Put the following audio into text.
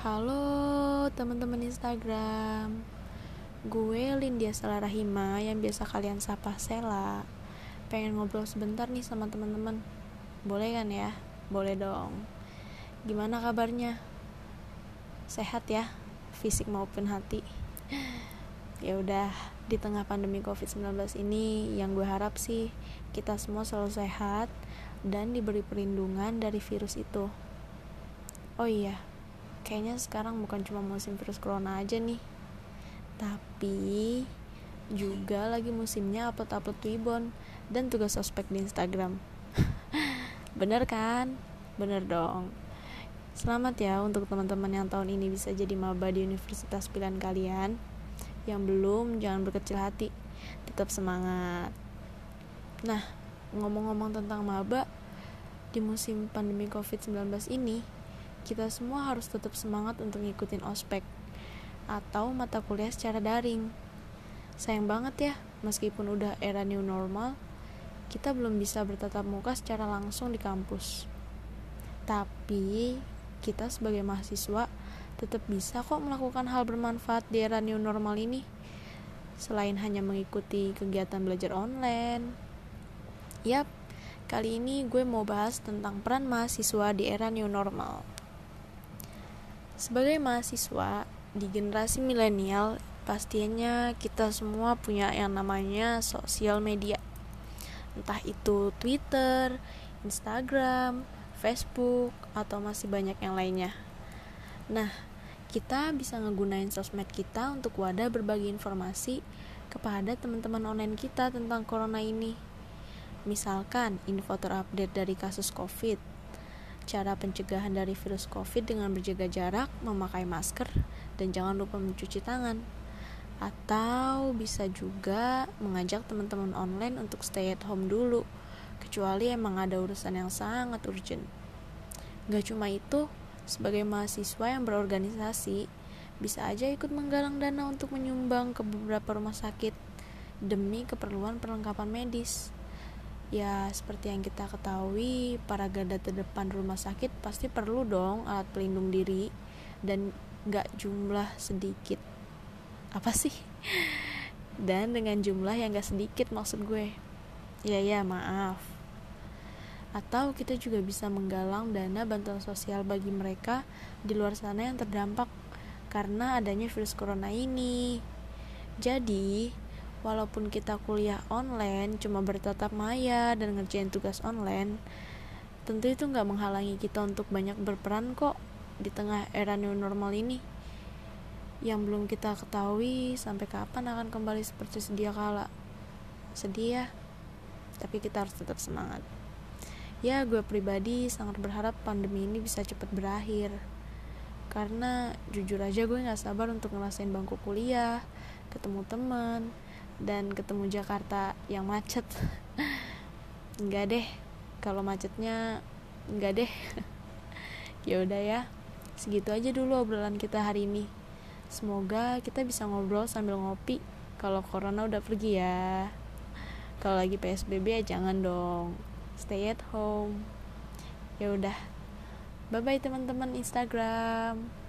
Halo teman-teman Instagram Gue Lindia Rahima yang biasa kalian sapa Sela Pengen ngobrol sebentar nih sama teman-teman Boleh kan ya? Boleh dong Gimana kabarnya? Sehat ya? Fisik maupun hati Ya udah di tengah pandemi COVID-19 ini yang gue harap sih kita semua selalu sehat dan diberi perlindungan dari virus itu. Oh iya, kayaknya sekarang bukan cuma musim virus corona aja nih. Tapi juga lagi musimnya upload-upload Twibbon dan tugas ospek di Instagram. Bener kan? Bener dong. Selamat ya untuk teman-teman yang tahun ini bisa jadi maba di universitas pilihan kalian yang belum jangan berkecil hati tetap semangat nah ngomong-ngomong tentang maba di musim pandemi covid-19 ini kita semua harus tetap semangat untuk ngikutin ospek atau mata kuliah secara daring. Sayang banget ya meskipun udah era new normal kita belum bisa bertatap muka secara langsung di kampus. Tapi kita sebagai mahasiswa tetap bisa kok melakukan hal bermanfaat di era new normal ini. Selain hanya mengikuti kegiatan belajar online. Yap kali ini gue mau bahas tentang peran mahasiswa di era new normal sebagai mahasiswa di generasi milenial pastinya kita semua punya yang namanya sosial media entah itu Twitter, Instagram, Facebook, atau masih banyak yang lainnya. Nah, kita bisa ngegunain sosmed kita untuk wadah berbagi informasi kepada teman-teman online kita tentang corona ini. Misalkan info terupdate dari kasus COVID, cara pencegahan dari virus COVID dengan berjaga jarak, memakai masker, dan jangan lupa mencuci tangan. Atau bisa juga mengajak teman-teman online untuk stay at home dulu, kecuali emang ada urusan yang sangat urgent. Gak cuma itu, sebagai mahasiswa yang berorganisasi, bisa aja ikut menggalang dana untuk menyumbang ke beberapa rumah sakit demi keperluan perlengkapan medis. Ya, seperti yang kita ketahui, para garda terdepan rumah sakit pasti perlu dong alat pelindung diri dan gak jumlah sedikit. Apa sih? Dan dengan jumlah yang gak sedikit maksud gue. Ya ya, maaf atau kita juga bisa menggalang dana bantuan sosial bagi mereka di luar sana yang terdampak karena adanya virus corona ini. Jadi, walaupun kita kuliah online cuma bertatap maya dan ngerjain tugas online, tentu itu nggak menghalangi kita untuk banyak berperan kok di tengah era new normal ini. Yang belum kita ketahui sampai kapan akan kembali seperti sedia kala. Sedih ya, tapi kita harus tetap semangat ya gue pribadi sangat berharap pandemi ini bisa cepat berakhir karena jujur aja gue nggak sabar untuk ngerasain bangku kuliah ketemu teman dan ketemu Jakarta yang macet. Nggak deh kalau macetnya nggak deh. Ya udah ya segitu aja dulu obrolan kita hari ini. Semoga kita bisa ngobrol sambil ngopi kalau corona udah pergi ya. Kalau lagi psbb ya jangan dong stay at home. Ya udah bye bye teman-teman Instagram